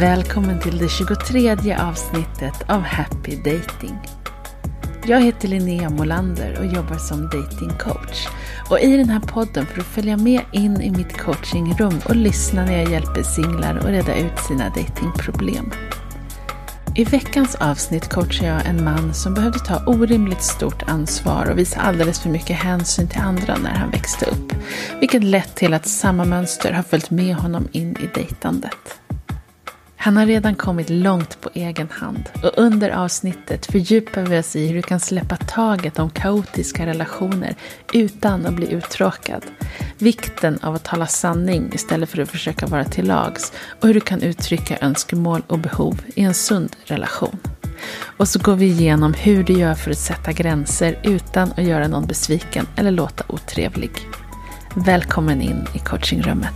Välkommen till det 23 avsnittet av Happy Dating. Jag heter Linnea Molander och jobbar som datingcoach. Och i den här podden får du följa med in i mitt coachingrum och lyssna när jag hjälper singlar att reda ut sina datingproblem. I veckans avsnitt coachar jag en man som behövde ta orimligt stort ansvar och visa alldeles för mycket hänsyn till andra när han växte upp. Vilket lett till att samma mönster har följt med honom in i dejtandet. Han har redan kommit långt på egen hand och under avsnittet fördjupar vi oss i hur du kan släppa taget om kaotiska relationer utan att bli uttråkad. Vikten av att tala sanning istället för att försöka vara till lags och hur du kan uttrycka önskemål och behov i en sund relation. Och så går vi igenom hur du gör för att sätta gränser utan att göra någon besviken eller låta otrevlig. Välkommen in i coachingrummet.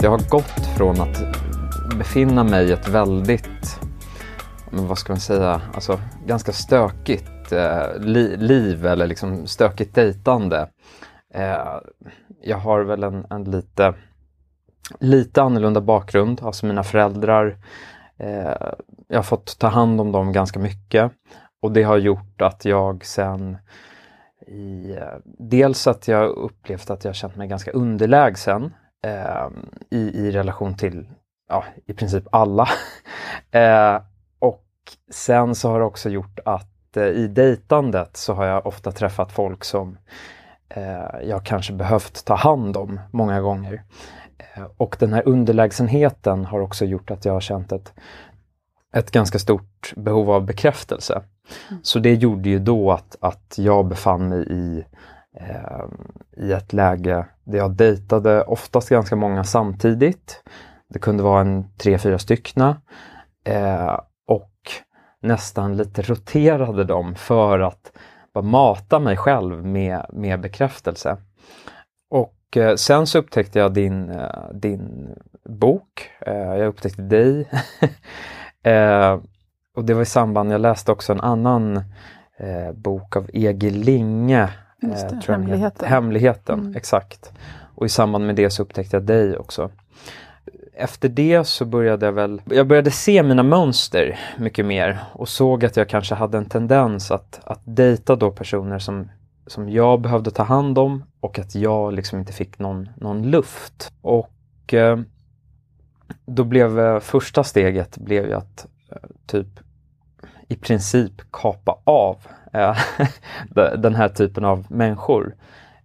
Jag har gått från att befinna mig i ett väldigt, vad ska man säga, alltså ganska stökigt eh, li liv eller liksom stökigt dejtande. Eh, jag har väl en, en, lite, lite annorlunda bakgrund, alltså mina föräldrar, eh, jag har fått ta hand om dem ganska mycket och det har gjort att jag sen i, eh, dels att jag upplevt att jag känt mig ganska underlägsen eh, i, i relation till ja, i princip alla. eh, och sen så har det också gjort att eh, i dejtandet så har jag ofta träffat folk som eh, jag kanske behövt ta hand om många gånger. Eh, och den här underlägsenheten har också gjort att jag har känt ett, ett ganska stort behov av bekräftelse. Mm. Så det gjorde ju då att, att jag befann mig i eh, i ett läge där jag dejtade oftast ganska många samtidigt. Det kunde vara en tre, fyra styckna. Eh, och nästan lite roterade dem för att bara mata mig själv med, med bekräftelse. Och eh, sen så upptäckte jag din, eh, din bok. Eh, jag upptäckte dig. Eh, och det var i samband, jag läste också en annan eh, bok av Egil Linge Just det, hemligheten. Hemligheten, mm. exakt. Och i samband med det så upptäckte jag dig också. Efter det så började jag väl, jag började se mina mönster mycket mer och såg att jag kanske hade en tendens att, att dejta då personer som, som jag behövde ta hand om och att jag liksom inte fick någon, någon luft. Och eh, då blev eh, första steget blev ju att eh, typ i princip kapa av eh, den här typen av människor.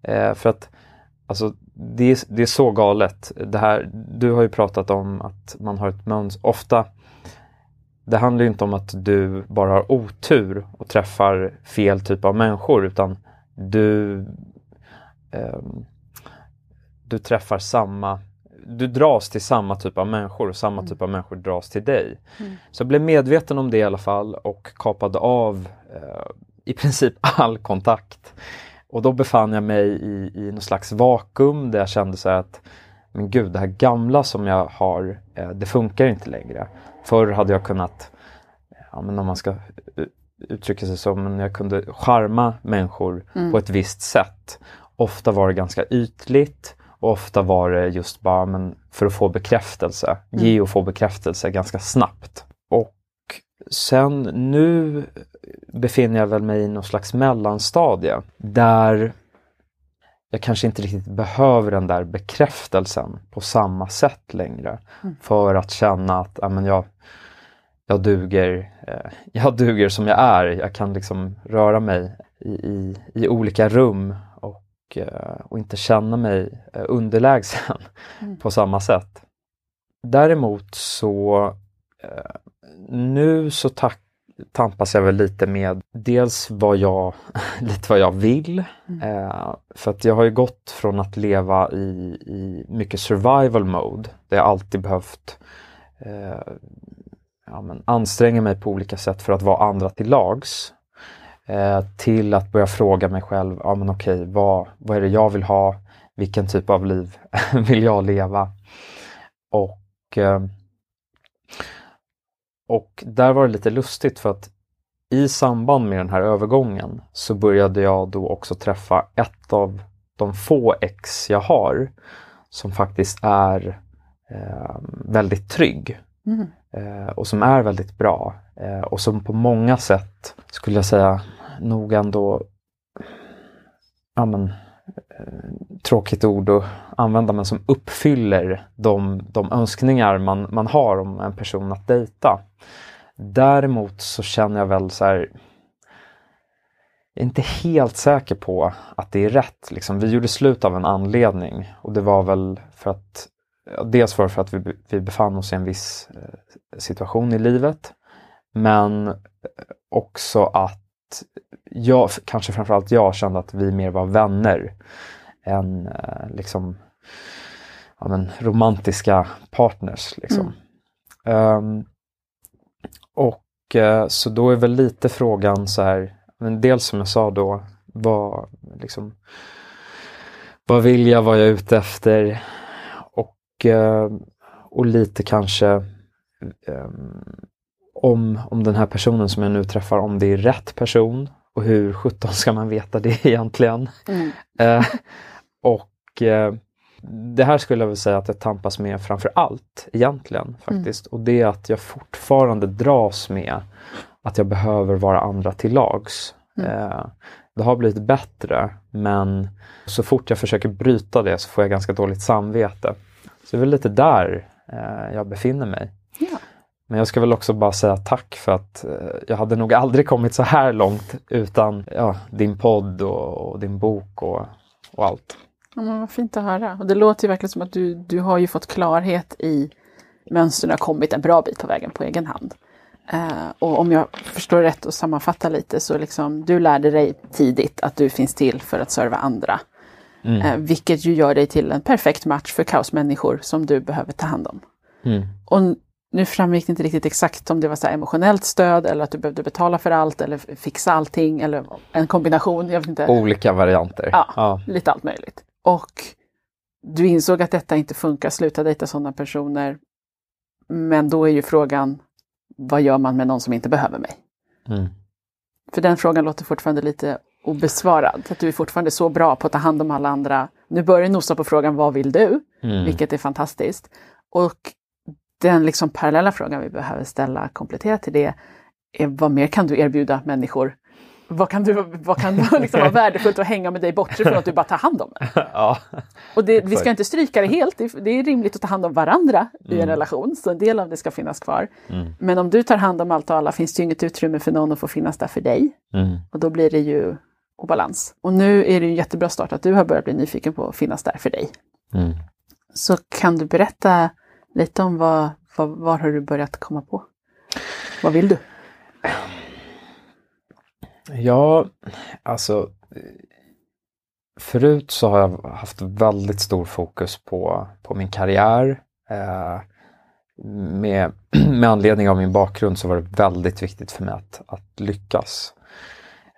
Eh, för att alltså, det, är, det är så galet. Det här, du har ju pratat om att man har ett mönster. Ofta, det handlar inte om att du bara har otur och träffar fel typ av människor utan du, eh, du träffar samma du dras till samma typ av människor och samma mm. typ av människor dras till dig. Mm. Så jag blev medveten om det i alla fall och kapade av eh, i princip all kontakt. Och då befann jag mig i, i någon slags vakuum där jag kände så att men gud, det här gamla som jag har, eh, det funkar inte längre. Förr hade jag kunnat, ja, men om man ska uttrycka sig så, men jag kunde charma människor mm. på ett visst sätt. Ofta var det ganska ytligt och ofta var det just bara men för att få bekräftelse, mm. ge och få bekräftelse ganska snabbt. Och sen nu befinner jag väl mig i någon slags mellanstadie där jag kanske inte riktigt behöver den där bekräftelsen på samma sätt längre mm. för att känna att ja, men jag, jag, duger, eh, jag duger som jag är. Jag kan liksom röra mig i, i, i olika rum och, eh, och inte känna mig eh, underlägsen mm. på samma sätt. Däremot så eh, nu så tack, tampas jag väl lite med dels vad jag, lite vad jag vill. Mm. För att jag har ju gått från att leva i, i mycket survival mode, där jag alltid behövt eh, ja, men anstränga mig på olika sätt för att vara andra till lags. Eh, till att börja fråga mig själv, ja men okej, vad, vad är det jag vill ha? Vilken typ av liv vill jag leva? Och eh, och där var det lite lustigt för att i samband med den här övergången så började jag då också träffa ett av de få ex jag har som faktiskt är eh, väldigt trygg. Mm. Eh, och som är väldigt bra. Eh, och som på många sätt, skulle jag säga, nog ändå ja, men, eh, tråkigt ord att använda, men som uppfyller de, de önskningar man, man har om en person att dejta. Däremot så känner jag väl så här, jag är inte helt säker på att det är rätt. Liksom, vi gjorde slut av en anledning och det var väl för att Dels var det för att vi, vi befann oss i en viss eh, situation i livet. Men eh, också att jag, kanske framförallt jag, kände att vi mer var vänner än eh, liksom ja, men, romantiska partners. Liksom. Mm. Um, och så då är väl lite frågan så här, men dels som jag sa då, vad, liksom, vad vill jag, vad jag är ute efter? Eh, och, lite kanske um, om, om den här personen som jag nu träffar, om det är rätt person och hur sjutton ska man veta det egentligen? Mm. Uh, och uh, det här skulle jag vilja säga att jag tampas med framför allt egentligen faktiskt. Mm. Och det är att jag fortfarande dras med att jag behöver vara andra till lags. Mm. Uh, det har blivit bättre men så fort jag försöker bryta det så får jag ganska dåligt samvete. Så det är väl lite där eh, jag befinner mig. Ja. Men jag ska väl också bara säga tack för att eh, jag hade nog aldrig kommit så här långt utan ja, din podd och, och din bok och, och allt. Ja, men vad fint att höra. Och det låter ju verkligen som att du, du har ju fått klarhet i mönstren och kommit en bra bit på vägen på egen hand. Uh, och om jag förstår rätt och sammanfattar lite så liksom du lärde dig tidigt att du finns till för att serva andra. Mm. Eh, vilket ju gör dig till en perfekt match för kaosmänniskor som du behöver ta hand om. Mm. Och nu framgick det inte riktigt exakt om det var så emotionellt stöd eller att du behövde betala för allt eller fixa allting eller en kombination. Jag vet inte. Olika varianter. Ja, ja. lite allt möjligt. Och du insåg att detta inte funkar, sluta dejta sådana personer. Men då är ju frågan, vad gör man med någon som inte behöver mig? Mm. För den frågan låter fortfarande lite obesvarad. Att du är fortfarande så bra på att ta hand om alla andra. Nu börjar du nosa på frågan vad vill du? Mm. Vilket är fantastiskt. Och den liksom parallella frågan vi behöver ställa kompletterat till det är vad mer kan du erbjuda människor? Vad kan, du, vad kan liksom vara värdefullt att hänga med dig bortsett från att du bara tar hand om det? Ja, och det, vi ska inte stryka det helt, det är, det är rimligt att ta hand om varandra mm. i en mm. relation, så en del av det ska finnas kvar. Mm. Men om du tar hand om allt och alla finns det ju inget utrymme för någon att få finnas där för dig. Mm. Och då blir det ju obalans. Och nu är det en jättebra start att du har börjat bli nyfiken på att finnas där för dig. Mm. Så kan du berätta lite om vad, vad, var har du börjat komma på? Vad vill du? Ja, alltså förut så har jag haft väldigt stor fokus på, på min karriär. Eh, med, med anledning av min bakgrund så var det väldigt viktigt för mig att, att lyckas.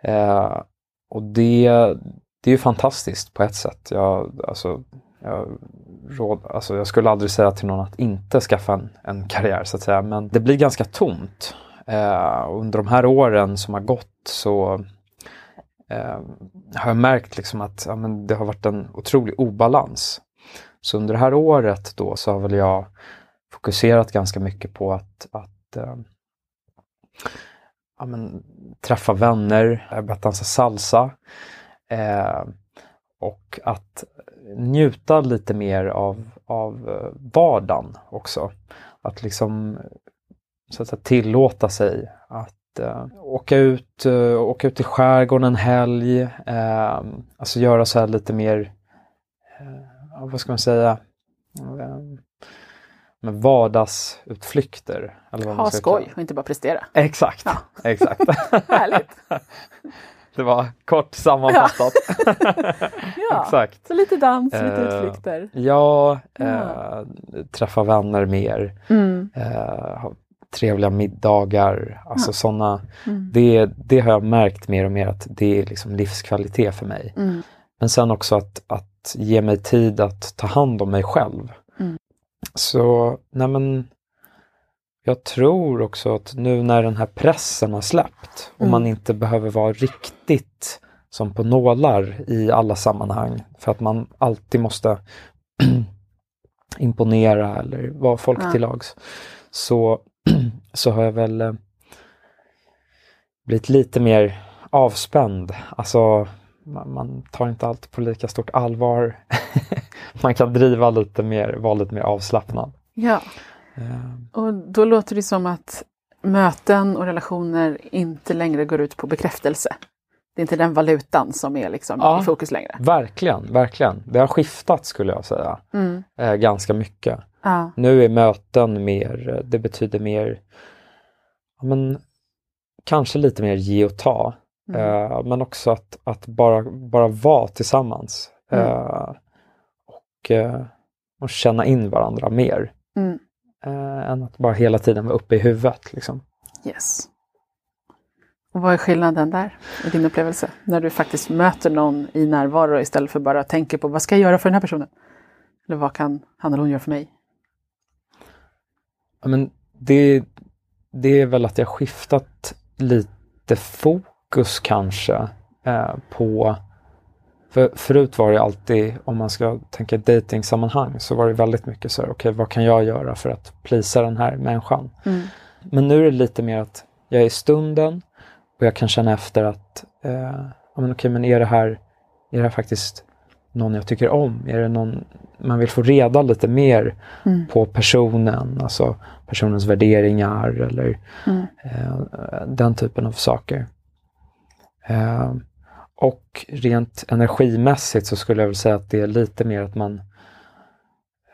Eh, och det, det är ju fantastiskt på ett sätt. Jag, alltså, jag, råd, alltså jag skulle aldrig säga till någon att inte skaffa en, en karriär så att säga, men det blir ganska tomt. Eh, under de här åren som har gått så eh, har jag märkt liksom att ja, men det har varit en otrolig obalans. Så under det här året då så har väl jag fokuserat ganska mycket på att, att eh, ja, men, träffa vänner, jag har börjat dansa salsa. Eh, och att njuta lite mer av, av eh, vardagen också. Att liksom så att säga, tillåta sig att uh, åka, ut, uh, åka ut i skärgården en helg. Uh, alltså göra så här lite mer, uh, vad ska man säga, med vardagsutflykter. Eller vad ha skoj och inte bara prestera. Exakt, ja. exakt. Härligt. Det var kort sammanfattat. ja, Exakt. så lite dans, lite uh, utflykter. Ja, uh, träffa vänner mer. Mm. Uh, trevliga middagar, alltså ja. sådana. Mm. Det, det har jag märkt mer och mer att det är liksom livskvalitet för mig. Mm. Men sen också att, att ge mig tid att ta hand om mig själv. Mm. Så, nej men jag tror också att nu när den här pressen har släppt och man mm. inte behöver vara riktigt som på nålar i alla sammanhang för att man alltid måste imponera eller vara folk Ja. till lags så, så har jag väl eh, blivit lite mer avspänd. Alltså man, man tar inte allt på lika stort allvar. man kan driva lite mer, vara lite mer avslappnad. Ja, och då låter det som att möten och relationer inte längre går ut på bekräftelse. Det är inte den valutan som är liksom Ja. i fokus längre. verkligen, verkligen. Det har skiftat skulle jag säga. Mm. Eh, ganska mycket. Ja. Nu är möten mer, det betyder mer, ja, men, kanske lite mer ge och ta. Mm. Eh, men också att, att bara, bara vara tillsammans. Mm. Eh, och, eh, och känna in varandra mer. Eh, än att bara hela tiden vara uppe i huvudet. Liksom. Yes. Och vad är skillnaden där i din upplevelse? När du faktiskt möter någon i närvaro istället för bara tänker på vad ska jag göra för den här personen? Eller vad kan han eller hon göra för mig? Ja, men det, det är väl att jag skiftat lite fokus kanske eh, på för förut var det alltid, om man ska tänka datingsammanhang så var det väldigt mycket så här, okej vad kan jag göra för att plisa den här människan? Mm. Men nu är det lite mer att jag är i stunden och jag kan känna efter att, eh, ja, men okej men är det här, är det här faktiskt någon jag tycker om? Är det någon man vill få reda lite mer Mm. på personen, alltså personens värderingar eller Mm. eh, den typen av saker. Eh, och rent energimässigt så skulle jag väl säga att det är lite mer att man,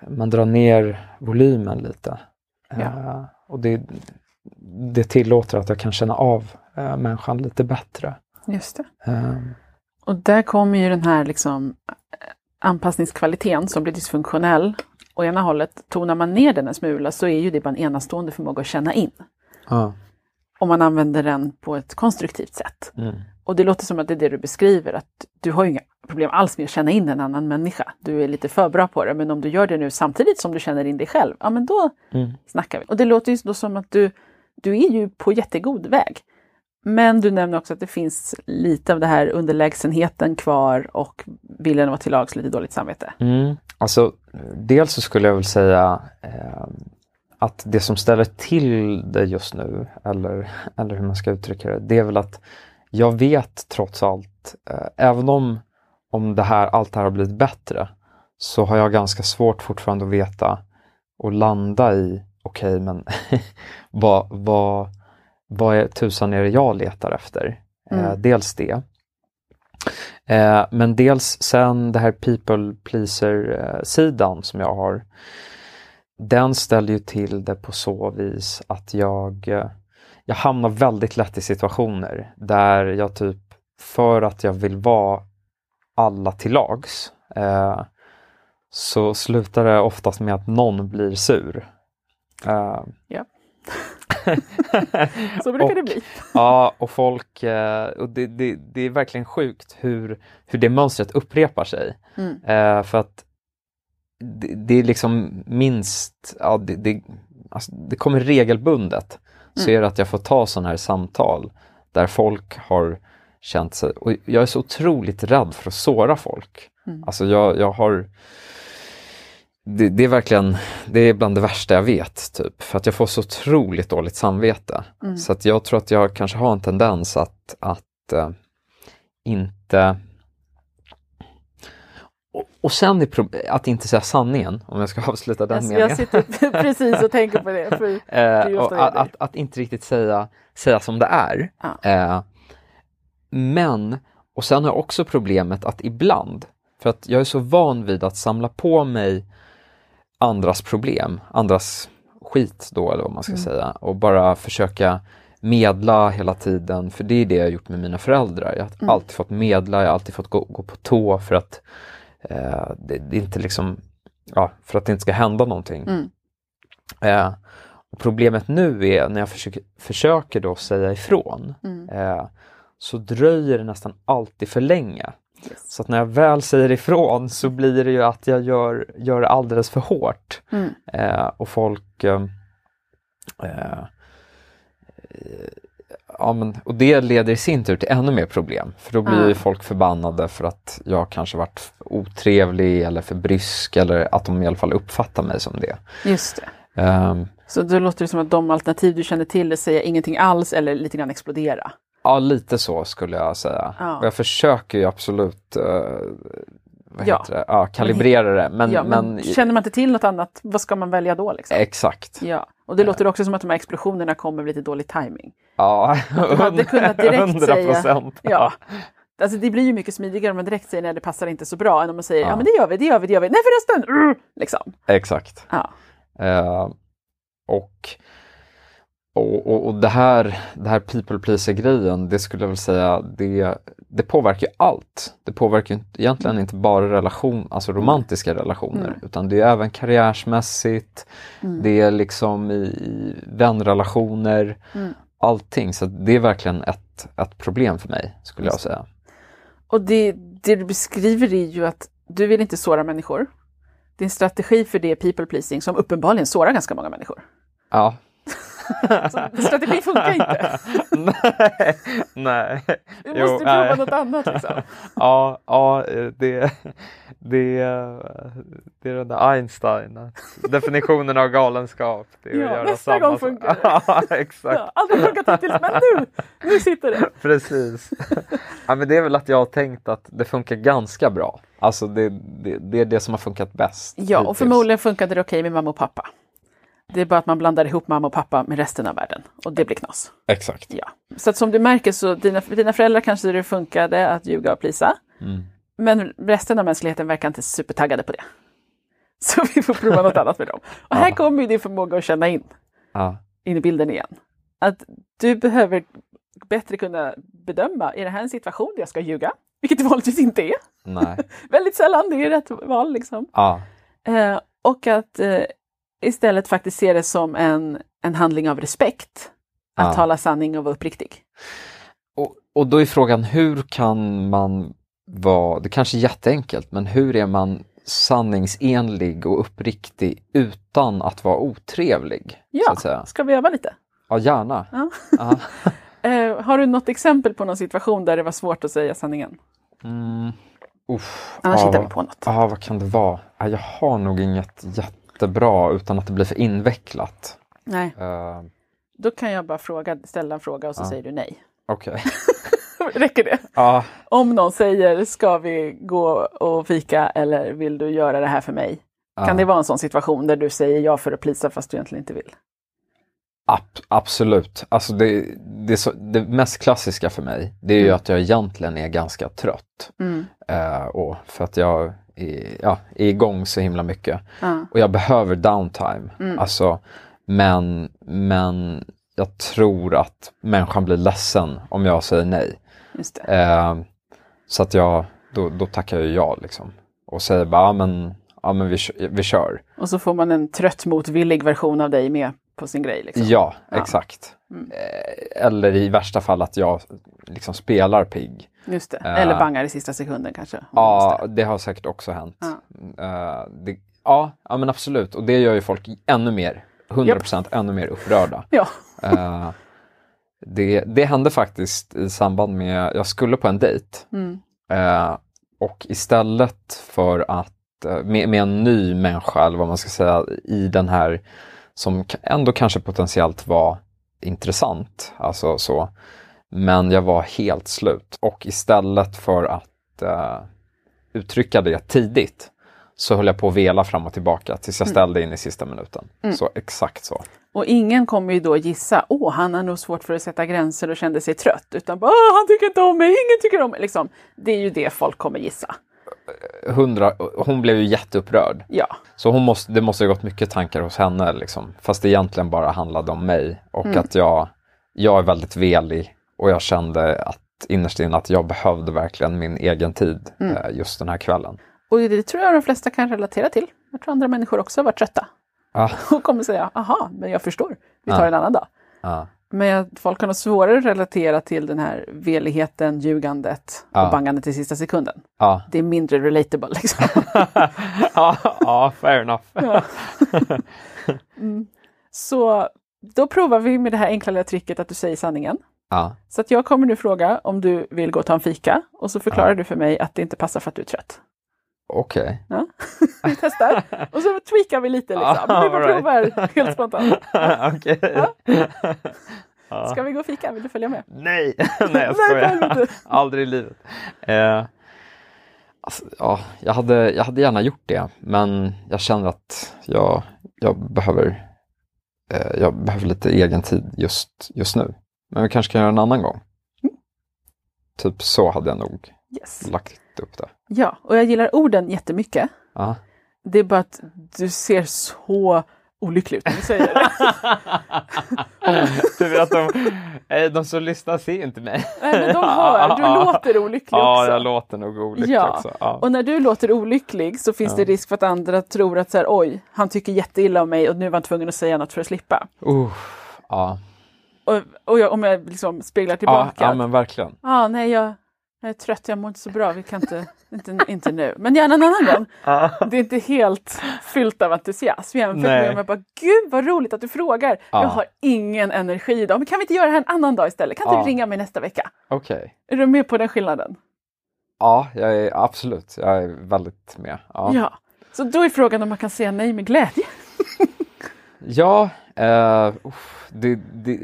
man drar ner volymen lite. Ja. Eh, och det, det tillåter att jag kan känna av eh, människan lite bättre. Just det. Eh, Och där kommer ju den här liksom eh, anpassningskvaliteten som blir dysfunktionell. Å ena hållet, tonar man ner den en smula så är ju det bara en enastående förmåga att känna in. Om man använder den på ett konstruktivt sätt. mm, Och det låter som att det är det du beskriver, att du har ju inga problem alls med att känna in en annan människa. Du är lite för bra på det, men om du gör det nu samtidigt som du känner in dig själv, ja men då mm, snackar vi. Och det låter ju då som att du, du är ju på jättegod väg. Men du nämner också att det finns lite av det här underlägsenheten kvar och viljan att vara till lags, lite dåligt samvete. Mm. Alltså, dels så skulle jag väl säga eh, att det som ställer till det just nu, eller, eller hur man ska uttrycka det, det är väl att jag vet trots allt, eh, även om, om det här, allt det här har blivit bättre, så har jag ganska svårt fortfarande att veta och landa i, okej men vad, vad, vad är, tusan är det jag letar efter? Eh, Mm. dels det. Eh, men dels sen det här people pleaser-sidan som jag har. Den ställer ju till det på så vis att jag, eh, jag hamnar väldigt lätt i situationer där jag typ för att jag vill vara alla till lags eh, så slutar det oftast med att någon blir sur. Eh, Så brukar det Och- bli. Ja, och folk, eh, och det, det, det är verkligen sjukt hur, hur det mönstret upprepar sig. Mm. Eh, för att det, det är liksom minst, ja, det, det, alltså, det kommer regelbundet. Så Mm. det att jag får ta sådana här samtal där folk har känt sig, och jag är så otroligt rädd för att såra folk. Mm. Alltså jag, jag har det, det är verkligen, det är bland det värsta jag vet, typ. För att jag får så otroligt dåligt samvete. Mm. Så att jag tror att jag kanske har en tendens att, att eh, inte... Och, och sen är att inte säga sanningen, om jag ska avsluta den Alltså, meningen. jag sitter precis och tänker på det. För, är Eh, det att, det. att, att inte riktigt säga, säga som det är. Ja. Eh, men, och sen har jag också problemet att ibland, för att jag är så van vid att samla på mig andras problem, andras skit då eller vad man ska Mm. säga och bara försöka medla hela tiden, för det är det jag har gjort med mina föräldrar. Jag har Mm. alltid fått medla, jag har alltid fått gå, gå på tå för att eh, det, det är inte liksom, ja, för att det inte ska hända någonting. Mm. Eh, och problemet nu är när jag försöker, försöker då säga ifrån Mm. eh, så dröjer det nästan alltid för länge. Yes. Så att när jag väl säger ifrån så blir det ju att jag gör, gör det alldeles för hårt. Mm. Eh, och folk eh, eh, ja, men, och det leder i sin tur till ännu mer problem. För då blir ju folk förbannade för att jag kanske varit otrevlig eller för brysk eller att de i alla fall uppfattar mig som det. Just det. Ehm, Så då låter det som att de alternativ du känner till är säga ingenting alls eller lite grann explodera. ja, lite så skulle jag säga. Ja. Och jag försöker ju absolut vad Ja. det? Ja, kalibrera det. Men, ja, men, men, känner man inte till något annat, vad ska man välja då? Liksom? exakt. Ja, och det låter också som att de här explosionerna kommer med lite dålig timing. Ja, de hade kunnat direkt 100 säga- procent. Ja. Alltså det blir ju mycket smidigare om man direkt säger när det passar inte så bra än om man säger ja, Ja. men det gör vi, det gör vi, det gör vi. Nej förresten! Mm, liksom. Exakt. Ja. Eh, och, och, och, och det här, det här people pleaser grejen, det skulle jag väl säga, det, det påverkar ju allt. Det påverkar egentligen inte bara relation, alltså romantiska relationer, Mm. utan det är även karriärsmässigt, Mm. det är liksom i, i vänrelationer, Mm. allting. Så det är verkligen ett, ett problem för mig, skulle jag säga. Och det, det du beskriver är ju att du vill inte såra människor. Din strategi för det är people pleasing som uppenbarligen sårar ganska många människor. Ja. Så strategin funkar inte. nej, nej. Du Jo, måste prova nej. något annat. Liksom. Ja, ja det, det, det är den där Einstein. Definitionen av galenskap. Det är att Ja, göra nästa samma gång funkar det. Ja, exakt. Ja, aldrig funkat hittills, men nu, nu sitter det. Precis. Ja, men det är väl att jag har tänkt att det funkar ganska bra. Alltså det, det, det är det som har funkat bäst. Ja, och hittills. förmodligen funkade det okej med mamma och pappa. Det är bara att man blandar ihop mamma och pappa med resten av världen och det blir knas. Exakt. Ja. Så att som du märker så dina, dina föräldrar kanske det funkade att ljuga och plisa. Mm. Men resten av mänskligheten verkar inte supertaggade på det. Så vi får prova något annat med dem. Och här Ja. kommer ju din förmåga att känna in, Ja. in i bilden igen. Att du behöver bättre kunna bedöma, är det här en situation där jag ska ljuga? Vilket det vanligtvis inte är. Nej. Väldigt sällan, det är rätt val liksom. Ja. Eh, och att eh, istället faktiskt se det som en, en handling av respekt. Att Ja. tala sanning och vara uppriktig. Och, och då är frågan hur kan man vara, det kanske är jätteenkelt, men hur är man sanningsenlig och uppriktig utan att vara otrevlig? Så Ja, säga. ska vi öva lite? Ja, gärna. Ja. Eh, har du något exempel på någon situation där det var svårt att säga sanningen? Mm. Uff, Annars ja, hittar vi på något. Ja, vad kan det vara? Ja, jag har nog inget jättebra utan att det blir för invecklat. Nej, Uh, då kan jag bara fråga, ställa en fråga och så Ja. säger du nej. Okej. Räcker det? Ja, Om någon säger ska vi gå och fika eller vill du göra det här för mig? Kan ja. det vara en sån situation där du säger ja för att plisa fast du egentligen inte vill? Ab- absolut. Alltså det, det, så, det mest klassiska för mig, det är ju Mm. att jag egentligen är ganska trött. Mm. Eh, och för att jag är, ja, igång så himla mycket. Ja. Och jag behöver downtime. Mm. Alltså, men, men jag tror att människan blir ledsen om jag säger nej. Eh, så att jag, då, då tackar jag ja liksom. Och säger bara, ja men, ja, men vi, vi kör. Och så får man en trött motvillig version av dig med på sin grej. Liksom. Ja, Ja. exakt. Mm. Eh, eller i värsta fall att jag liksom spelar pigg. Just det. Eh. Eller bangar i sista sekunden kanske. Ja, måste. det har säkert också hänt. Ja. Eh, det, ja, ja, men absolut. Och det gör ju folk ännu mer, 100% ännu mer upprörda. Ja. Eh, det, det hände faktiskt i samband med, jag skulle på en dejt. Mm. Och istället för att, med, med en ny människa, eller vad man ska säga, i den här, som ändå kanske potentiellt var intressant, alltså så. Men jag var helt slut. Och istället för att eh, uttrycka det tidigt, så höll jag på att vela fram och tillbaka tills jag ställde in i sista minuten. Mm. Så exakt så. Och ingen kommer ju då gissa, åh, han har nog svårt för att sätta gränser och kände sig trött. Utan bara, "Åh, han tycker inte om mig, ingen tycker om mig. Liksom. Det är ju det folk kommer gissa. Hundra, hon blev ju jätteupprörd. Ja, Så hon måste, det måste ha gått mycket tankar hos henne, liksom. fast det egentligen bara handlade om mig. Och Mm. att jag, jag är väldigt velig och jag kände att innerst inne att jag behövde verkligen min egen tid Mm. eh, just den här kvällen. och det tror jag de flesta kan relatera till. Jag tror andra människor också har varit trötta. Ja, Och kommer säga, aha, men jag förstår, vi tar Ja. en annan dag. ja, Men folk har nog svårare att relatera till den här veligheten, ljugandet och Ja. bangandet i sista sekunden. ja. Det är mindre relatable liksom. ja, ja, fair enough. Ja. Mm. Så då provar vi med det här enkla lilla tricket att du säger sanningen. Ja. Så att jag kommer nu fråga om du vill gå och ta en fika och så förklarar du för mig att det inte passar för att du är trött. Okej. Ja. vi testar och så tweakar vi lite liksom. Ja, vi bara right. provar helt spontant. Okej. Ja. Ska vi gå och fika? Vill du följa med? Nej, nej jag skojar. Aldrig i livet. Eh, alltså, ja, jag, hade, jag hade gärna gjort det, men jag känner att jag, jag, behöver, eh, jag behöver lite egen tid just, just nu. Men vi kanske kan göra en annan gång. Typ så hade jag nog Yes. lagt upp det. Ja, och jag gillar orden jättemycket. Ja. Det är bara att du ser så olycklig ut när du säger det. du vet, de, eh, de som lyssnar ser inte mig. Nej, men de hör, du låter olycklig Ja, också. jag låter nog olycklig Ja, också. Ja. och när du låter olycklig så finns det risk för att andra tror att så här, oj, han tycker jätteilla om mig och nu var han tvungen att säga något för att slippa. Uh, ja. Och, och jag, om jag liksom speglar Ja, tillbaka, ja, att, men verkligen. ah, nej, jag, jag är trött, jag mår inte så bra, vi kan inte, inte, inte nu, men gärna en annan gång. Det är inte helt fyllt av entusiasm jämfört med om jag bara, gud vad roligt att du frågar, Ja. jag har ingen energi idag, men kan vi inte göra det här en annan dag istället? Kan Ja. du ringa mig nästa vecka? Okej. Är du med på den skillnaden? Ja, jag är absolut. Jag är väldigt med. Ja, Ja. Så då är frågan om man kan säga nej med glädje. ja eh, uff, det, det,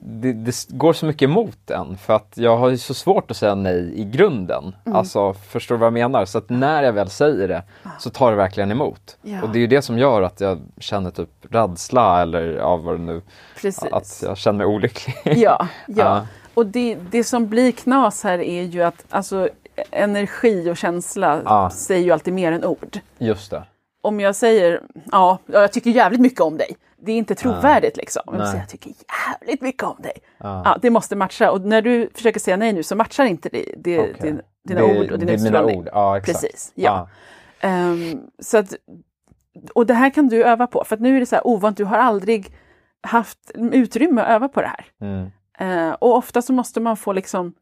det, det går så mycket emot en för att jag har ju så svårt att säga nej i grunden. Mm. Alltså, förstår du vad jag menar? Så att när jag väl säger det så tar det verkligen emot. Ah. Ja. Och det är ju det som gör att jag känner typ rädsla eller ja, vad det nu, Precis. att jag känner mig olycklig. Ja, ja. Och det, det som blir knas här är ju att alltså, energi och känsla Ja. säger ju alltid mer än ord. Just det. Om jag säger ja, jag tycker jävligt mycket om dig. Det är inte trovärdigt liksom. Om jag säger jag tycker jävligt mycket om dig. Ja. Ja, det måste matcha och när du försöker säga nej nu så matchar inte det, det, Okej. din, dina det, ord och din mina utstrålning. ord. Ja. Precis, ja. Ehm, så att, och det här kan du öva på, för att nu är det så här ovant, du har aldrig haft utrymme att öva på det här. Mm. Eh, och ofta så måste man få liksom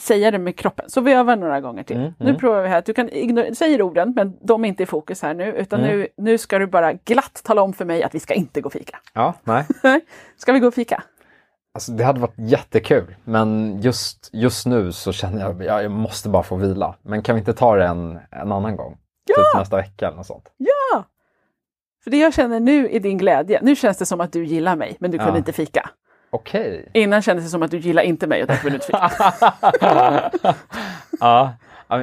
säga det med kroppen. Så vi övar några gånger till. Mm, Nu mm. provar vi här. Du kan säger orden, men de är inte i fokus här nu. Utan Mm. nu, nu ska du bara glatt tala om för mig att vi ska inte gå och fika. Ja, nej. ska vi gå och fika? Alltså, det hade varit jättekul, men just, just nu så känner jag att jag måste bara få vila. Men kan vi inte ta det en, en annan gång? Typ nästa vecka eller något sånt. Ja! För det jag känner nu är din glädje. Nu känns det som att du gillar mig, men du kunde Ja. inte fika. Okej. Innan kändes det som att du gillar inte mig och därför kunde du inte ja,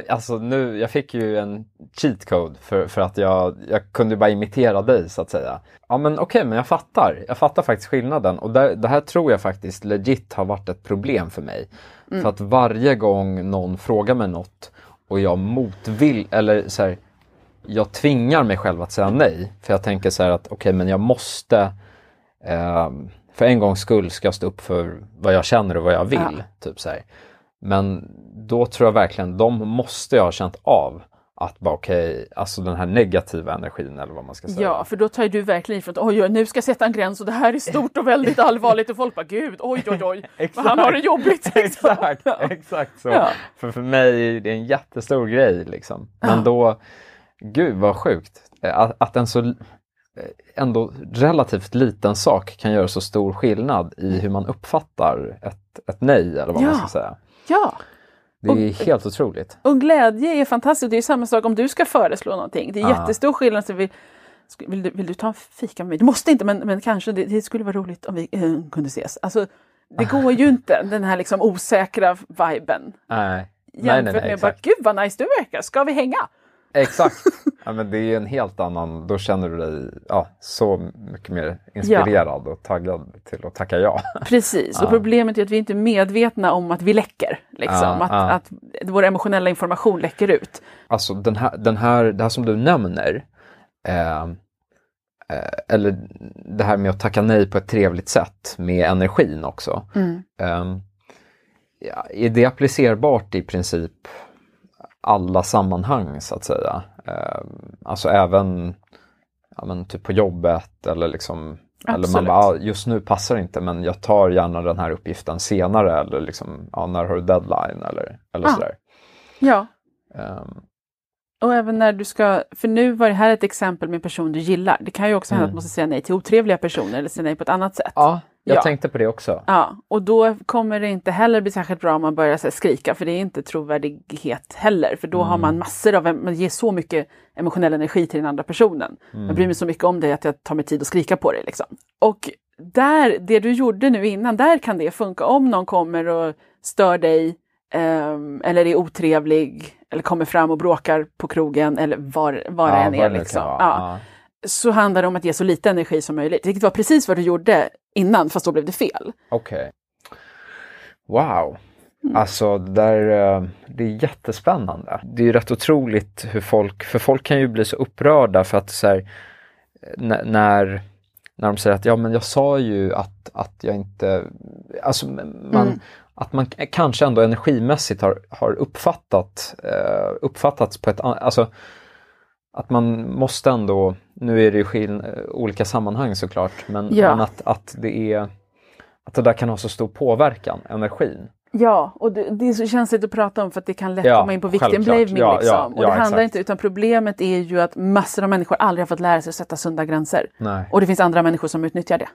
alltså nu, jag fick ju en cheat code för, för att jag, jag kunde bara imitera dig så att säga. Ja men okej, men jag fattar. Jag fattar faktiskt skillnaden och där, det här tror jag faktiskt legit har varit ett problem för mig. För att varje gång någon frågar mig något och jag motvill, eller så här, jag tvingar mig själv att säga nej. För jag tänker så här att okej, men jag måste eh, för en gångs skull ska jag stå upp för vad jag känner och vad jag vill. Ja. Typ så här. Men då tror jag verkligen, de måste jag ha känt av att bara okej, alltså den här negativa energin eller vad man ska säga. Ja, för då tar du verkligen ifrån att oj, oj, nu ska jag sätta en gräns och det här är stort och väldigt allvarligt och folk bara gud, oj, oj, oj, vad han har det jobbigt. liksom. exakt, Ja. exakt så. Ja. För för mig är det en jättestor grej liksom. Men då, gud vad sjukt. Att, att en så ändå relativt liten sak kan göra så stor skillnad i hur man uppfattar ett, ett nej eller vad Ja. man ska säga. Ja, Det är helt otroligt. och glädje är fantastiskt. Det är samma sak om du ska föreslå någonting. Det är Ja. jättestor skillnad. Så vi, vill, du, vill du ta en fika med mig? Du måste inte, men, men kanske det, det skulle vara roligt om vi eh, kunde ses. Alltså, det går ju inte, den här liksom osäkra viben. Nej. Nej, Jämfört nej, nej, med bara, exakt. gud vad nice du verkar, ska vi hänga? Exakt. Ja, men det är en helt annan, då känner du dig ja, så mycket mer inspirerad och taggad till att tacka ja. Precis, och Ja. problemet är att vi inte är medvetna om att vi läcker. Liksom. Ja, att, ja. att vår emotionella information läcker ut. Alltså den här, den här, det här som du nämner, eh, eh, eller det här med att tacka nej på ett trevligt sätt med energin också. Eh, ja, är det applicerbart i princip alla sammanhang så att säga? Eh, alltså även ja, men typ på jobbet eller liksom eller man bara, ah, just nu passar det inte men jag tar gärna den här uppgiften senare eller liksom, ja, när har du deadline eller, eller Ah. sådär. Ja, Ehm, och även när du ska, för nu var det här ett exempel med en person du gillar. Det kan ju också hända att Mm. du måste säga nej till otrevliga personer eller säga nej på ett annat sätt. Ja, jag Ja. tänkte på det också. Ja, och då kommer det inte heller bli särskilt bra om man börjar här, skrika, för det är inte trovärdighet heller. För då har man massor av, man ger så mycket emotionell energi till den andra personen. Jag bryr mig så mycket om dig att jag tar mig tid att skrika på dig. Liksom. Och där, det du gjorde nu innan, där kan det funka. Om någon kommer och stör dig, ehm, eller är otrevlig, eller kommer fram och bråkar på krogen, eller var, var det än är. Liksom. Ja så handlar det om att ge så lite energi som möjligt. Vilket var precis vad du gjorde innan, fast då blev det fel. Okej. Wow. Mm. Alltså, det, där, eh, det är jättespännande. Det är ju rätt otroligt hur folk, för folk kan ju bli så upprörda för att så här, när, när när de säger att ja men jag sa ju att, att jag inte, alltså man, Mm. att man kanske ändå energimässigt har, har uppfattat, eh, uppfattats på ett alltså att man måste ändå, nu är det ju eh, olika sammanhang såklart, men, Ja. men att, att det är att det där kan ha så stor påverkan, energin. Ja, och det, det är så känsligt att prata om för att det kan lätt Ja, komma in på victim blaming. Ja, liksom. ja, och det handlar exakt. inte, utan problemet är ju att massor av människor aldrig har fått lära sig att sätta sunda gränser. Nej. Och det finns andra människor som utnyttjar det.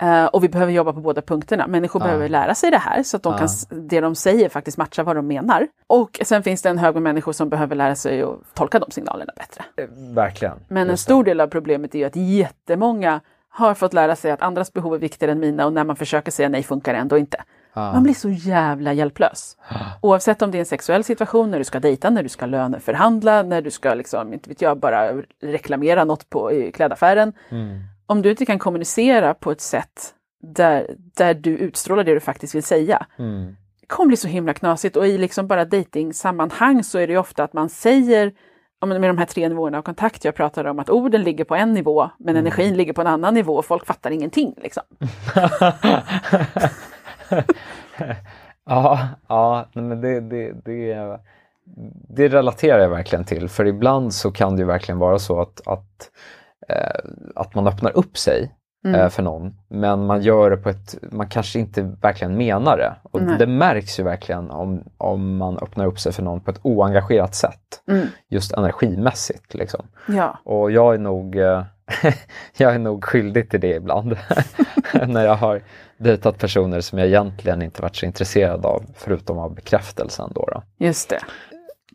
Eh, och vi behöver jobba på båda punkterna. Människor Ja. behöver lära sig det här så att de Ja. kan, det de säger faktiskt matchar vad de menar. Och sen finns det en hög med människor som behöver lära sig att tolka de signalerna bättre. Eh, Verkligen. Men en stor del av problemet är ju att jättemånga har fått lära sig att andras behov är viktigare än mina och när man försöker säga nej funkar det ändå inte. Ja. Man blir så jävla hjälplös. Oavsett om det är en sexuell situation, när du ska dejta, när du ska löneförhandla, när du ska, liksom, inte vet jag, bara reklamera något på i klädaffären. Mm. Om du inte kan kommunicera på ett sätt där, där du utstrålar det du faktiskt vill säga, Mm. det kommer bli så himla knasigt. Och i liksom bara dejtingsammanhang så är det ju ofta att man säger, med de här tre nivåerna av kontakt jag pratade om, att orden ligger på en nivå, men Mm. energin ligger på en annan nivå och folk fattar ingenting. Liksom. ja, ja men det, det, det, det relaterar jag verkligen till. För ibland så kan det ju verkligen vara så att, att, att man öppnar upp sig Mm. eh, för någon. Men man gör det på ett, man kanske inte verkligen menar det. Och Nej. det märks ju verkligen om, om man öppnar upp sig för någon på ett oengagerat sätt. Mm. Just energimässigt liksom. Ja, Och jag är nog, eh, jag är nog skyldig till det ibland. När jag har dejtat personer som jag egentligen inte varit så intresserad av, förutom av bekräftelsen. Då då. just det.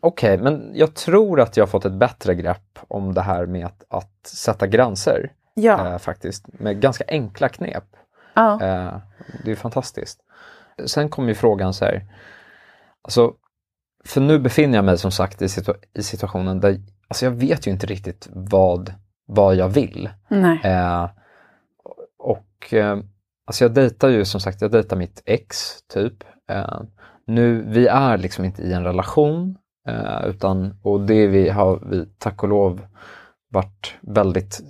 Okej, men jag tror att jag har fått ett bättre grepp om det här med att, att sätta gränser. Ja, Eh, faktiskt, med ganska enkla knep. ja. Eh, det är fantastiskt. Sen kommer ju frågan så här, alltså, för nu befinner jag mig som sagt i, situa- i situationen där, alltså jag vet ju inte riktigt vad, vad jag vill. Eh, och eh, alltså jag dejtar ju som sagt, jag dejtar mitt ex typ. Eh, nu, vi är liksom inte i en relation eh, utan, och det vi har vi tack och lov varit väldigt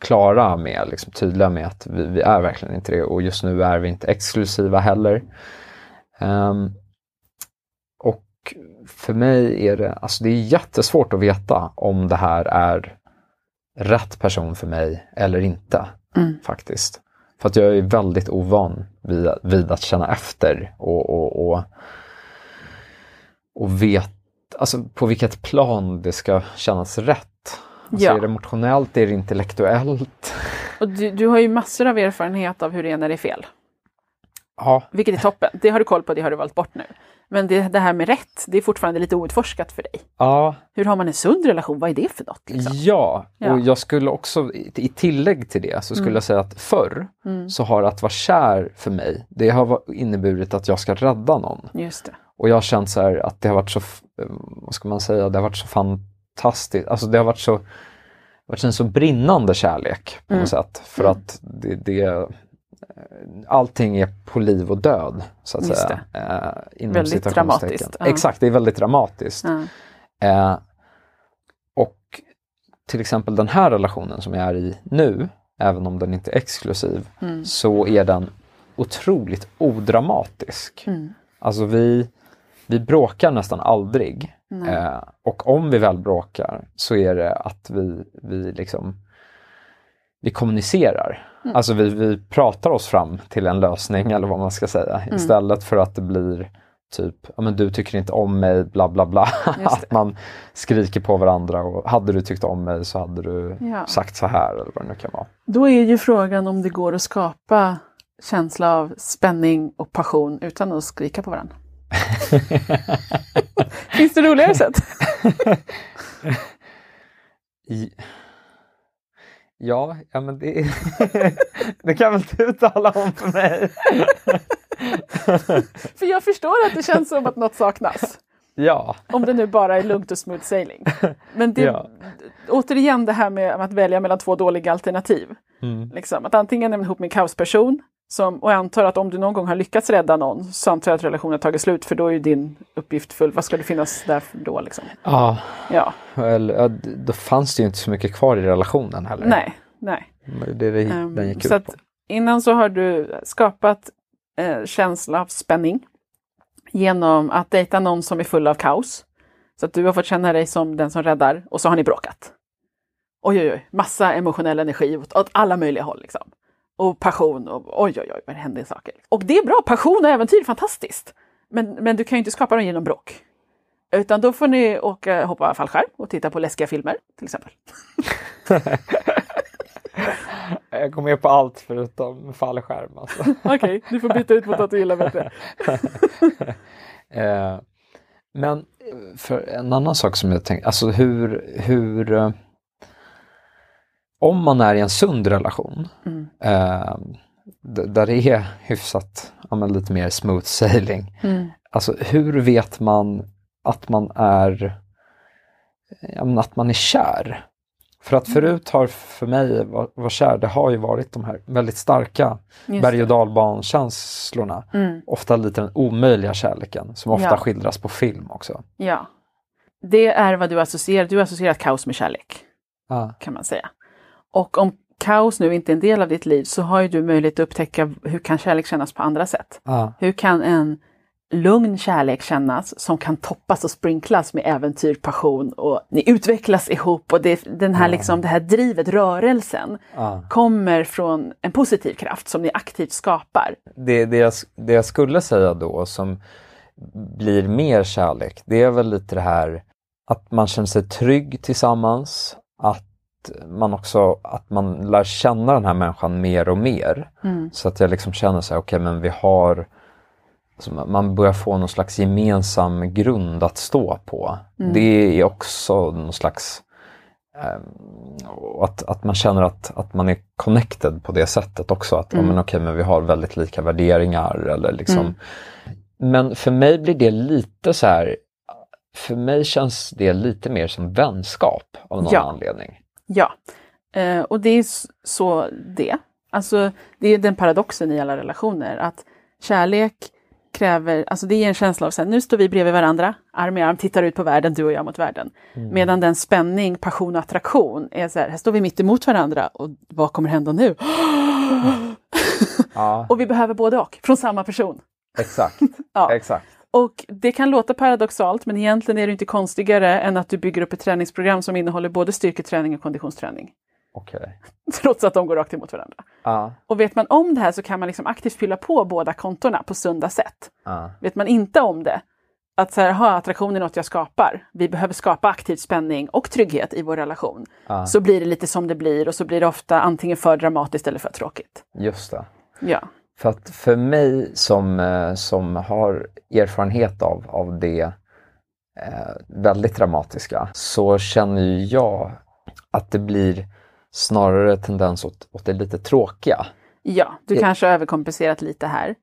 klara med, liksom tydliga med att vi, vi är verkligen inte det och just nu är vi inte exklusiva heller. Ehm, och för mig är det, alltså det är jättesvårt att veta om det här är rätt person för mig eller inte Mm. faktiskt. För att jag är väldigt ovan vid, vid att känna efter och, och, och, och vet alltså på vilket plan det ska kännas rätt. Alltså Ja. Är det emotionellt, är det intellektuellt? Och du, du har ju massor av erfarenhet av hur det är när det är fel. Ja, Vilket är toppen. Det har du koll på, det har du valt bort nu. Men det, det här med rätt, det är fortfarande lite outforskat för dig. ja, Hur har man en sund relation? Vad är det för något? Liksom? ja. Ja. och jag skulle också i, tillägg till det så skulle Mm. jag säga att förr Mm. så har att vara kär för mig, det har inneburit att jag ska rädda någon. Just det. Och jag har känt så här att det har varit så, vad ska man säga, det har varit så fantastiskt. Alltså det har varit så, varit en så brinnande kärlek på Mm. något sätt. För Mm. att det, det, allting är på liv och död så att Just säga. Eh, inom Väldigt dramatiskt, ja. Exakt, det är väldigt dramatiskt. Ja. Eh, och till exempel den här relationen som jag är i nu, även om den inte är exklusiv, Mm. så är den otroligt odramatisk. Mm. Alltså vi, vi bråkar nästan aldrig. Eh, och om vi väl bråkar så är det att vi, vi liksom vi kommunicerar. Mm. Alltså vi, vi pratar oss fram till en lösning eller vad man ska säga. Mm. Istället för att det blir typ, ja men du tycker inte om mig, bla bla bla. Att man skriker på varandra och hade du tyckt om mig så hade du Ja. sagt så här eller vad det nu kan vara. Då är ju frågan om det går att skapa känsla av spänning och passion utan att skrika på varandra? Finns det roligare sätt? I... Ja, ja men det, det kan väl du tala om för mig? för jag förstår att det känns som att något saknas. Ja. Om det nu bara är lugnt och smooth sailing. Men det, ja. återigen det här med att välja mellan två dåliga alternativ. Mm. Liksom, att antingen är man ihop en kaosperson som, och jag antar att om du någon gång har lyckats rädda någon så antar jag att relationen har tagit slut för då är ju din uppgift full. Vad ska det finnas där då? Liksom? Ja, ja. Eller, då fanns det ju inte så mycket kvar i relationen heller. Nej, nej. Det är det um, den gick så ut på. Innan så har du skapat eh, känsla av spänning genom att dejta någon som är full av kaos. Så att du har fått känna dig som den som räddar och så har ni bråkat. Oj, oj, oj, massa emotionell energi åt, åt alla möjliga håll. Liksom. Och passion och oj, oj, oj, vad det händer saker. Och det är bra, passion och äventyr fantastiskt. Men, men du kan ju inte skapa dem genom bråk. Utan då får ni åka, hoppa fallskärm och titta på läskiga filmer till exempel. Jag går med på allt förutom fallskärm. Alltså. Okej, okay, du får byta ut mot att du gillar bättre. eh, men för en annan sak som jag tänkte, alltså hur, hur eh, om man är i en sund relation mm. eh, där det är hyfsat, ja, lite mer smooth sailing. Mm. Alltså hur vet man att man är, ja, att man är kär? För att mm. förut har för mig vara kär, det har ju varit de här väldigt starka berg och dalbankänslorna. Mm. Ofta lite den omöjliga kärleken som ofta ja. skildras på film också. Ja. Det är vad du associerar, du associerar kaos med kärlek. Ah. Kan man säga. Och om kaos nu inte är en del av ditt liv så har ju du möjlighet att upptäcka hur kan kärlek kännas på andra sätt. Ah. Hur kan en lugn kärlek kännas som kan toppas och sprinklas med äventyr, passion och ni utvecklas ihop och det, den här, liksom, det här drivet, rörelsen, ah. kommer från en positiv kraft som ni aktivt skapar. Det, det, jag, det jag skulle säga då som blir mer kärlek, det är väl lite det här att man känner sig trygg tillsammans, att man också att man lär känna den här människan mer och mer. Mm. Så att jag liksom känner så här, okej okay, men vi har alltså man börjar få någon slags gemensam grund att stå på. Mm. Det är också någon slags eh, att, att man känner att, att man är connected på det sättet också. Att mm. ja, men okej, men vi har väldigt lika värderingar eller liksom. Mm. Men för mig blir det lite så här, för mig känns det lite mer som vänskap av någon ja. anledning. Ja, eh, och det är så det. Alltså, det är den paradoxen i alla relationer att kärlek kräver, alltså det är en känsla av att nu står vi bredvid varandra, arm i arm, tittar ut på världen, du och jag mot världen. Mm. Medan den spänning, passion och attraktion är så här, här står vi mitt emot varandra och vad kommer hända nu? Ja. och vi behöver både och, från samma person. Exakt. ja. Exakt. Och det kan låta paradoxalt men egentligen är det inte konstigare än att du bygger upp ett träningsprogram som innehåller både styrketräning och konditionsträning. Okay. Trots att de går rakt emot varandra. Uh. Och vet man om det här så kan man liksom aktivt fylla på båda kontona på sunda sätt. Uh. Vet man inte om det, att så här, ha attraktion är något jag skapar, vi behöver skapa aktiv spänning och trygghet i vår relation. Uh. Så blir det lite som det blir och så blir det ofta antingen för dramatiskt eller för tråkigt. Just det. Ja. För att för mig som, eh, som har erfarenhet av, av det eh, väldigt dramatiska så känner jag att det blir snarare tendens åt, åt det lite tråkiga. Ja, du är, kanske har överkompenserat lite här.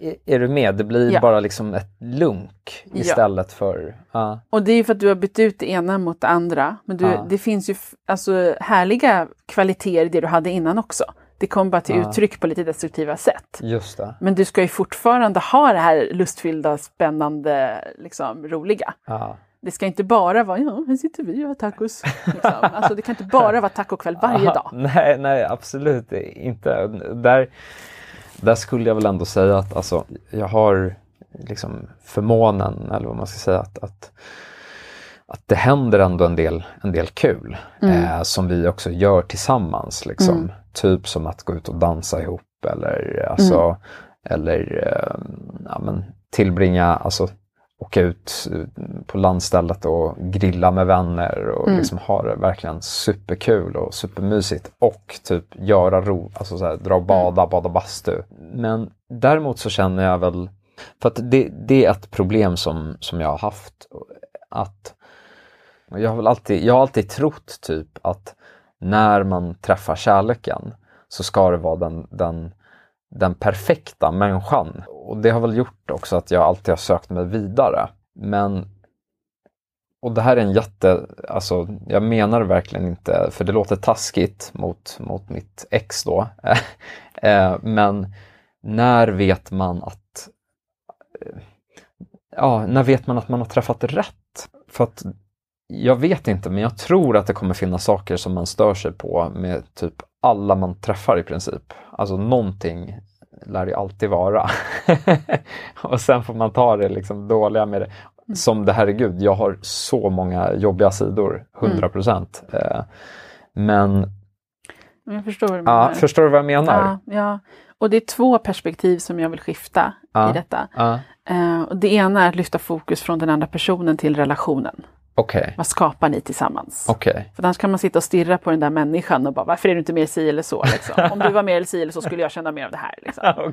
Är, är du med? Det blir ja. bara liksom ett lunk istället ja. för... Uh. Och det är för att du har bytt ut det ena mot det andra. Men du, uh. det finns ju alltså härliga kvaliteter i det du hade innan också. Det kommer bara till uttryck på lite destruktiva sätt. Just det. Men du ska ju fortfarande ha det här lustfyllda, spännande, liksom, roliga. Det ska inte bara vara, ja, här sitter vi och har tacos. Liksom. Alltså, det kan inte bara vara tacokväll varje dag. Nej, nej, absolut inte. Där, där skulle jag väl ändå säga att alltså, jag har liksom förmånen, eller vad man ska säga, att, att att det händer ändå en del, en del kul mm. eh, som vi också gör tillsammans. Liksom. Mm. Typ som att gå ut och dansa ihop eller, alltså, mm. eller eh, ja, men, tillbringa alltså, åka ut eh, på landstället och grilla med vänner och Mm. liksom ha det verkligen superkul och supermysigt och typ göra ro, alltså så här, dra och bada, bada bastu. Men däremot så känner jag väl, för att det, det är ett problem som, som jag har haft, att jag har väl alltid, jag har alltid trott typ att när man träffar kärleken så ska det vara den, den, den perfekta människan. Och det har väl gjort också att jag alltid har sökt mig vidare. Men och det här är en jätte, alltså jag menar det verkligen inte, för det låter taskigt mot, mot mitt ex då. Eh, men när vet man att eh, Ja, när vet man att man har träffat rätt? För att jag vet inte, men jag tror att det kommer finnas saker som man stör sig på med typ alla man träffar i princip. Alltså någonting lär det alltid vara. och sen får man ta det liksom dåliga med det. Som det herregud, jag har så många jobbiga sidor, 100 procent. Eh, men Jag förstår vad du ja, förstår du vad jag menar? Ja, ja. Och det är två perspektiv som jag vill skifta Ja. i detta. Ja, Eh, och det ena är att lyfta fokus från den andra personen till relationen. Okej, Vad skapar ni tillsammans? okej. För annars kan man sitta och stirra på den där människan och bara, varför är du inte mer si eller så? Liksom? Om du var mer si eller så skulle jag känna mer av det här. Liksom.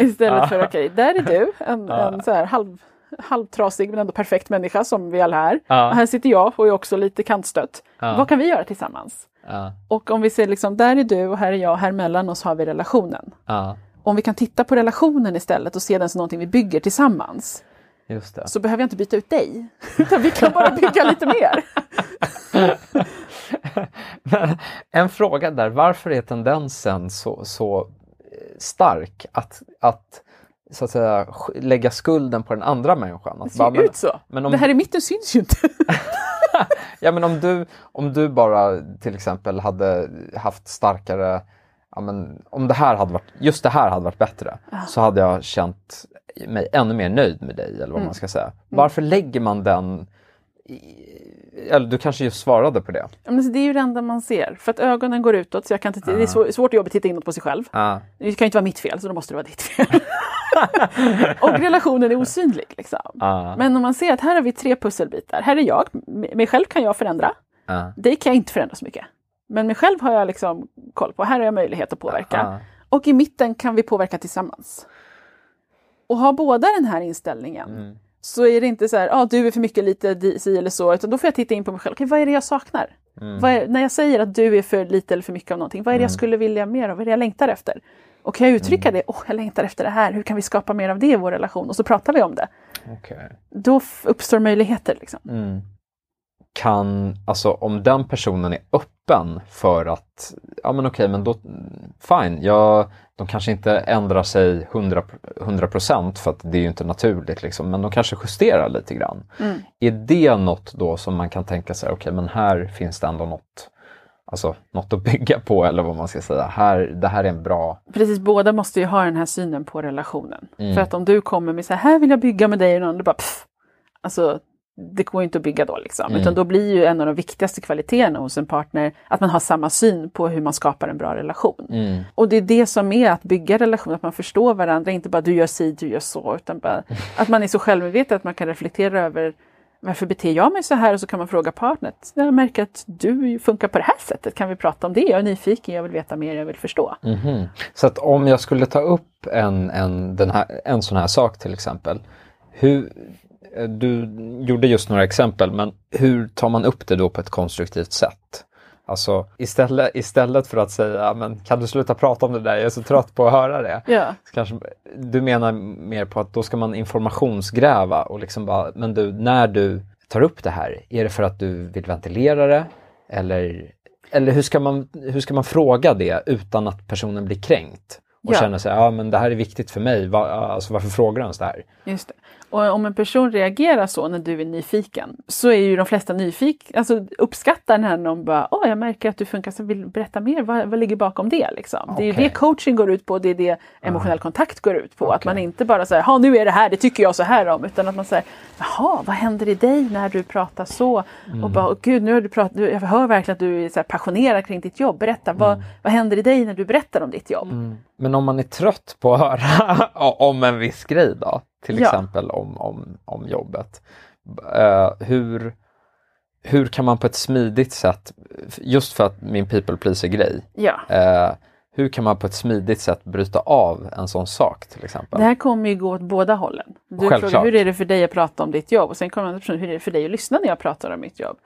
Istället för, okej, där är du, en, en så här halv, halvtrasig men ändå perfekt människa som vi alla är. Och här sitter jag och är också lite kantstött. Vad kan vi göra tillsammans? Och om vi ser liksom, där är du och här är jag, här mellan oss har vi relationen. Om vi kan titta på relationen istället och se den som någonting vi bygger tillsammans. Så behöver jag inte byta ut dig. Utan vi kan bara bygga lite mer. Men en fråga där, varför är tendensen så, så eh, stark att, att så att säga lägga skulden på den andra människan? Att Det ser bara, men- ut så. men om- Det här i mitten syns ju inte. Ja men om du, om du bara till exempel hade haft starkare, ja, men, om det här hade varit, just det här hade varit bättre så hade jag känt mig ännu mer nöjd med dig eller vad man ska säga. Varför lägger man den, eller du kanske just svarade på det. Ja, men det är ju det enda man ser. För att ögonen går utåt så jag kan inte, det är svår- svårt att jobba titta inåt på sig själv. Ja, Det kan ju inte vara mitt fel så då måste det vara ditt fel. och relationen är osynlig. Liksom. ja, Men om man ser att här har vi tre pusselbitar. Här är jag, mig själv kan jag förändra. ja, Dig kan jag inte förändra så mycket. Men mig själv har jag liksom koll på. Här har jag möjlighet att påverka. Och i mitten kan vi påverka tillsammans. Och har båda den här inställningen Mm. så är det inte så här, ah, du är för mycket lite si eller så, utan då får jag titta in på mig själv. Okej, vad är det jag saknar? Mm. Är, när jag säger att du är för lite eller för mycket av någonting, vad är det jag skulle vilja mer av? Vad är det jag längtar efter? Och kan jag uttrycka Mm. det? Åh, jag längtar efter det här. Hur kan vi skapa mer av det i vår relation? Och så pratar vi om det. okej. Då uppstår möjligheter. Liksom. Mm. Kan, alltså om den personen är öppen för att, ja men okej men då, fine, jag, de kanske inte ändrar sig 100, 100% för att det är ju inte naturligt liksom, men de kanske justerar lite grann. Mm. Är det något då som man kan tänka sig, okej men här finns det ändå något, alltså något att bygga på eller vad man ska säga, här, det här är en bra, Precis, båda måste ju ha den här synen på relationen. Mm. För att om du kommer med så här, här vill jag bygga med dig och någon annan bara pff, Alltså, det går ju inte att bygga då liksom. Mm. Utan då blir ju en av de viktigaste kvaliteterna hos en partner att man har samma syn på hur man skapar en bra relation. mm, Och det är det som är att bygga relation, att man förstår varandra, inte bara du gör si, du gör så, utan bara att man är så självmedveten att man kan reflektera över varför beter jag mig så här? Och så kan man fråga partnert. Jag märker att du funkar på det här sättet. Kan vi prata om det? Jag är nyfiken, jag vill veta mer, jag vill förstå. Mhm. Så att om jag skulle ta upp en, en, den här, en sån här sak till exempel. Hur, du gjorde just några exempel, men hur tar man upp det då på ett konstruktivt sätt? Alltså istället, istället för att säga, men kan du sluta prata om det där, jag är så trött på att höra det. Ja, Kanske, du menar mer på att då ska man informationsgräva och liksom bara, men du, när du tar upp det här, är det för att du vill ventilera det? Eller, eller hur, ska man, hur ska man fråga det utan att personen blir kränkt? Och Ja. känner sig, ja men det här är viktigt för mig, Va, alltså, varför frågar du ens det här? just det. Och om en person reagerar så när du är nyfiken så är ju de flesta nyfikna, alltså uppskattar när någon bara åh jag märker att du funkar så vill berätta mer, vad, vad ligger bakom det liksom? Det är ju det coaching går ut på, det är det emotionell kontakt går ut på. Att Okej. man inte bara säger ja nu är det här, det tycker jag så här om, utan att man säger jaha vad händer i dig när du pratar så? Och bara åh, gud nu har du pratat, jag hör verkligen att du är så passionerad kring ditt jobb, berätta vad, vad händer i dig när du berättar om ditt jobb? Men om man är trött på att höra om en viss grej då? Till Ja. exempel om, om, om jobbet. Eh, hur, hur kan man på ett smidigt sätt, just för att min people pleaser grej, Ja. eh, hur kan man på ett smidigt sätt bryta av en sån sak till exempel? Det här kommer ju gå åt båda hållen. Du Självklart. frågar hur är det för dig att prata om ditt jobb och sen kommer en person, hur är det för dig att lyssna när jag pratar om mitt jobb?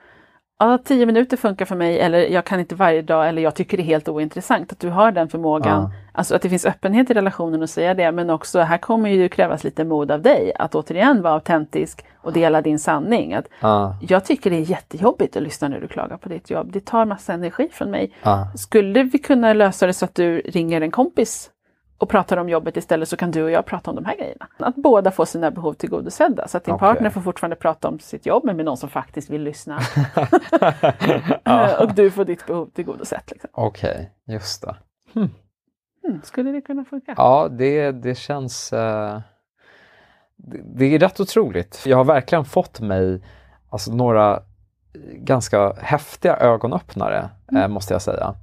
Ja, tio minuter funkar för mig eller jag kan inte varje dag eller jag tycker det är helt ointressant. Att du har den förmågan, Ja. alltså att det finns öppenhet i relationen att säga det men också här kommer ju krävas lite mod av dig att återigen vara autentisk och dela din sanning. Att Ja, jag tycker det är jättejobbigt att lyssna när du klagar på ditt jobb. Det tar massa energi från mig. ja, Skulle vi kunna lösa det så att du ringer en kompis och pratar om jobbet istället så kan du och jag prata om de här grejerna. Att båda får sina behov tillgodosedda. Så att din Okej. partner får fortfarande prata om sitt jobb men med någon som faktiskt vill lyssna. Eh, och du får ditt behov tillgodosett. Liksom. okej, just det. Mm, skulle det kunna funka? Ja, det, det känns... eh, det, det är rätt otroligt. Jag har verkligen fått mig alltså, några ganska häftiga ögonöppnare, eh, måste jag säga.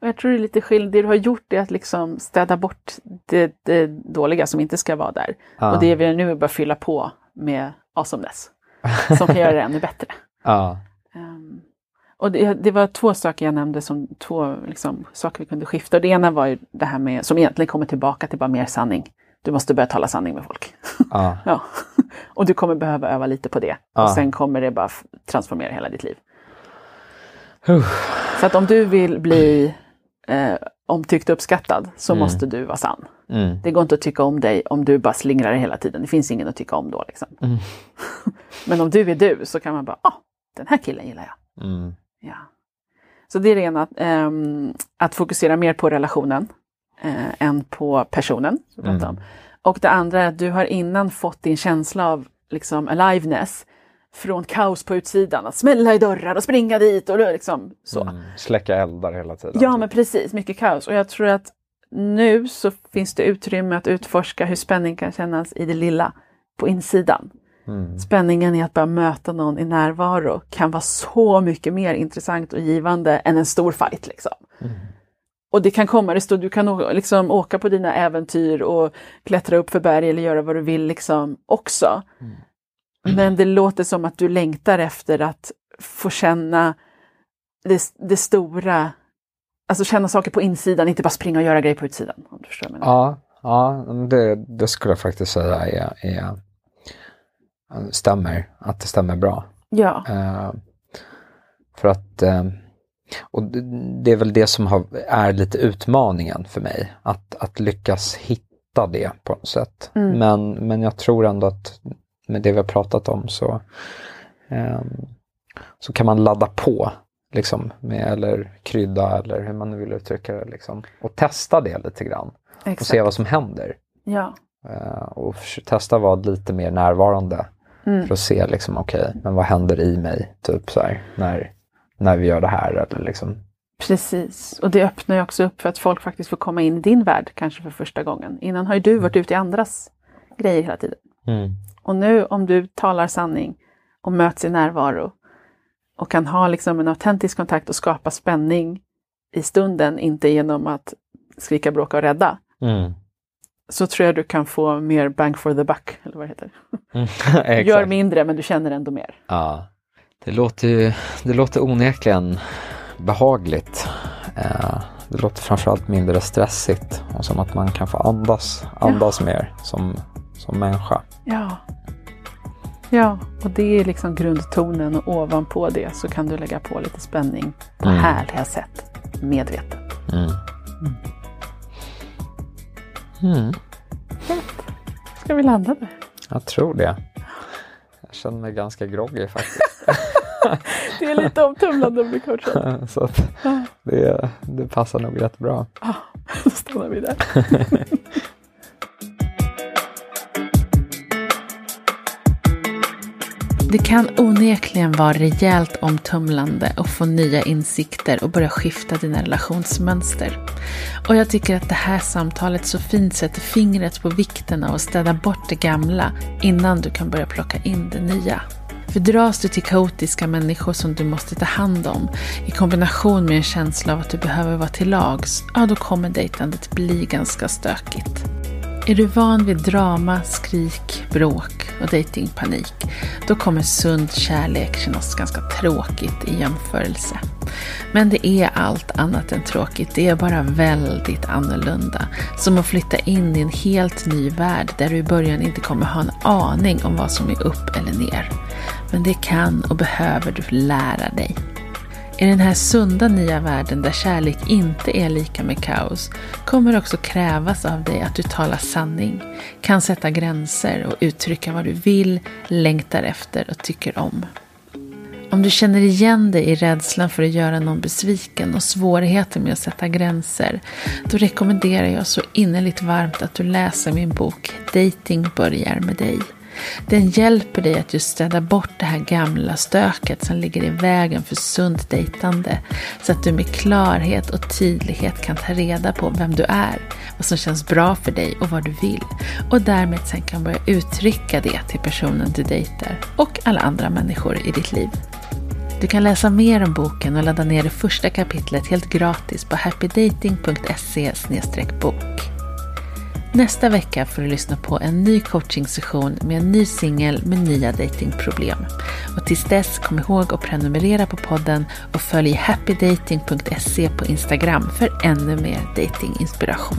Och jag tror det är lite skillnad. Det du har gjort är att liksom städa bort det, det dåliga som inte ska vara där. Ja. Och det vi gör nu är bara fylla på med awesomeness. Som kan göra det ännu bättre. Ja, Ehm, och det, det var två saker jag nämnde som två liksom, saker vi kunde skifta. Och det ena var ju det här med, som egentligen kommer tillbaka till bara mer sanning. Du måste börja tala sanning med folk. ja, ja. Och du kommer behöva öva lite på det. Och sen kommer det bara transformera hela ditt liv. Huh. Så att om du vill bli eh, omtyckt och uppskattad så Mm. måste du vara sann. Mm. Det går inte att tycka om dig om du bara slingrar dig hela tiden. Det finns ingen att tycka om då. Liksom. Mm. Men om du är du så kan man bara, ah, den här killen gillar jag. Mm. Ja. Så det är det ena, att, ehm, att fokusera mer på relationen eh, än på personen. Som Mm. om. Och det andra är att du har innan fått din känsla av liksom, aliveness från kaos på utsidan. Att smälla i dörrar och springa dit och liksom så. Mm. Släcka eldar hela tiden. Ja men precis, mycket kaos. Och jag tror att nu så finns det utrymme att utforska hur spänning kan kännas i det lilla på insidan. Mm. Spänningen i att bara möta någon i närvaro kan vara så mycket mer intressant och givande än en stor fight. Liksom. Mm. Och det kan komma, det står, du kan liksom åka på dina äventyr och klättra upp för berg eller göra vad du vill liksom också. Mm. Men det låter som att du längtar efter att få känna det, det stora, alltså känna saker på insidan, inte bara springa och göra grejer på utsidan. Om du förstår. Ja, ja det, det skulle jag faktiskt säga är, är, stämmer. Att det stämmer bra. Ja. Eh, för att eh, och det, det är väl det som har, är lite utmaningen för mig. Att, att lyckas hitta det på något sätt. Mm. Men, men jag tror ändå att med det vi har pratat om så, eh, så kan man ladda på. Liksom, med, eller krydda eller hur man nu vill uttrycka det. Liksom, och testa det lite grann. Och Exakt. se vad som händer. Ja. Eh, och testa att vara lite mer närvarande. Mm. För att se liksom, okej, men vad händer i mig? Typ så här, när, när vi gör det här eller liksom. Precis, och det öppnar ju också upp för att folk faktiskt får komma in i din värld, kanske för första gången. Innan har ju du varit ute i andras grejer hela tiden. Och nu om du talar sanning och möts i närvaro och kan ha liksom en autentisk kontakt och skapa spänning i stunden, inte genom att skrika, bråka och rädda, Mm. så tror jag du kan få mer bang for the buck, eller vad det heter. Exakt. Gör mindre men du känner ändå mer. Ja. Det låter ju, det låter onekligen behagligt. Eh, det låter framförallt mindre stressigt och som att man kan få andas, andas mer som, som människa. Ja. Ja, och det är liksom grundtonen och ovanpå det så kan du lägga på lite spänning på Mm. härliga sätt, medvetet. Mm. Mm. Ska vi landa där? Jag tror det. Jag känner mig ganska groggy faktiskt. Det är lite omtumlande att bli coachad. Så det passar nog rätt bra. Ja, då stannar vi där. Det kan onekligen vara rejält omtumlande att få nya insikter och börja skifta dina relationsmönster. Och jag tycker att det här samtalet så fint sätter fingret på vikten av att städa bort det gamla innan du kan börja plocka in det nya. För dras du till kaotiska människor som du måste ta hand om i kombination med en känsla av att du behöver vara till lags, ja då kommer dejtandet bli ganska stökigt. Är du van vid drama, skrik, bråk och datingpanik, då kommer sund kärlek kännas ganska tråkigt i jämförelse. Men det är allt annat än tråkigt, det är bara väldigt annorlunda. Som att flytta in i en helt ny värld där du i början inte kommer ha en aning om vad som är upp eller ner. Men det kan och behöver du lära dig. I den här sunda nya världen där kärlek inte är lika med kaos kommer det också krävas av dig att du talar sanning, kan sätta gränser och uttrycka vad du vill, längtar efter och tycker om. Om du känner igen dig i rädslan för att göra någon besviken och svårigheten med att sätta gränser, då rekommenderar jag så innerligt varmt att du läser min bok Dating börjar med dig. Den hjälper dig att just städa bort det här gamla stöket som ligger i vägen för sunt dejtande. Så att du med klarhet och tydlighet kan ta reda på vem du är, vad som känns bra för dig och vad du vill. Och därmed sen kan börja uttrycka det till personen du dejtar och alla andra människor i ditt liv. Du kan läsa mer om boken och ladda ner det första kapitlet helt gratis på happydating.se bok. Nästa vecka får du lyssna på en ny coachingsession med en ny singel med nya datingproblem. Och tills dess, kom ihåg att prenumerera på podden och följ happydating.se på Instagram för ännu mer datinginspiration.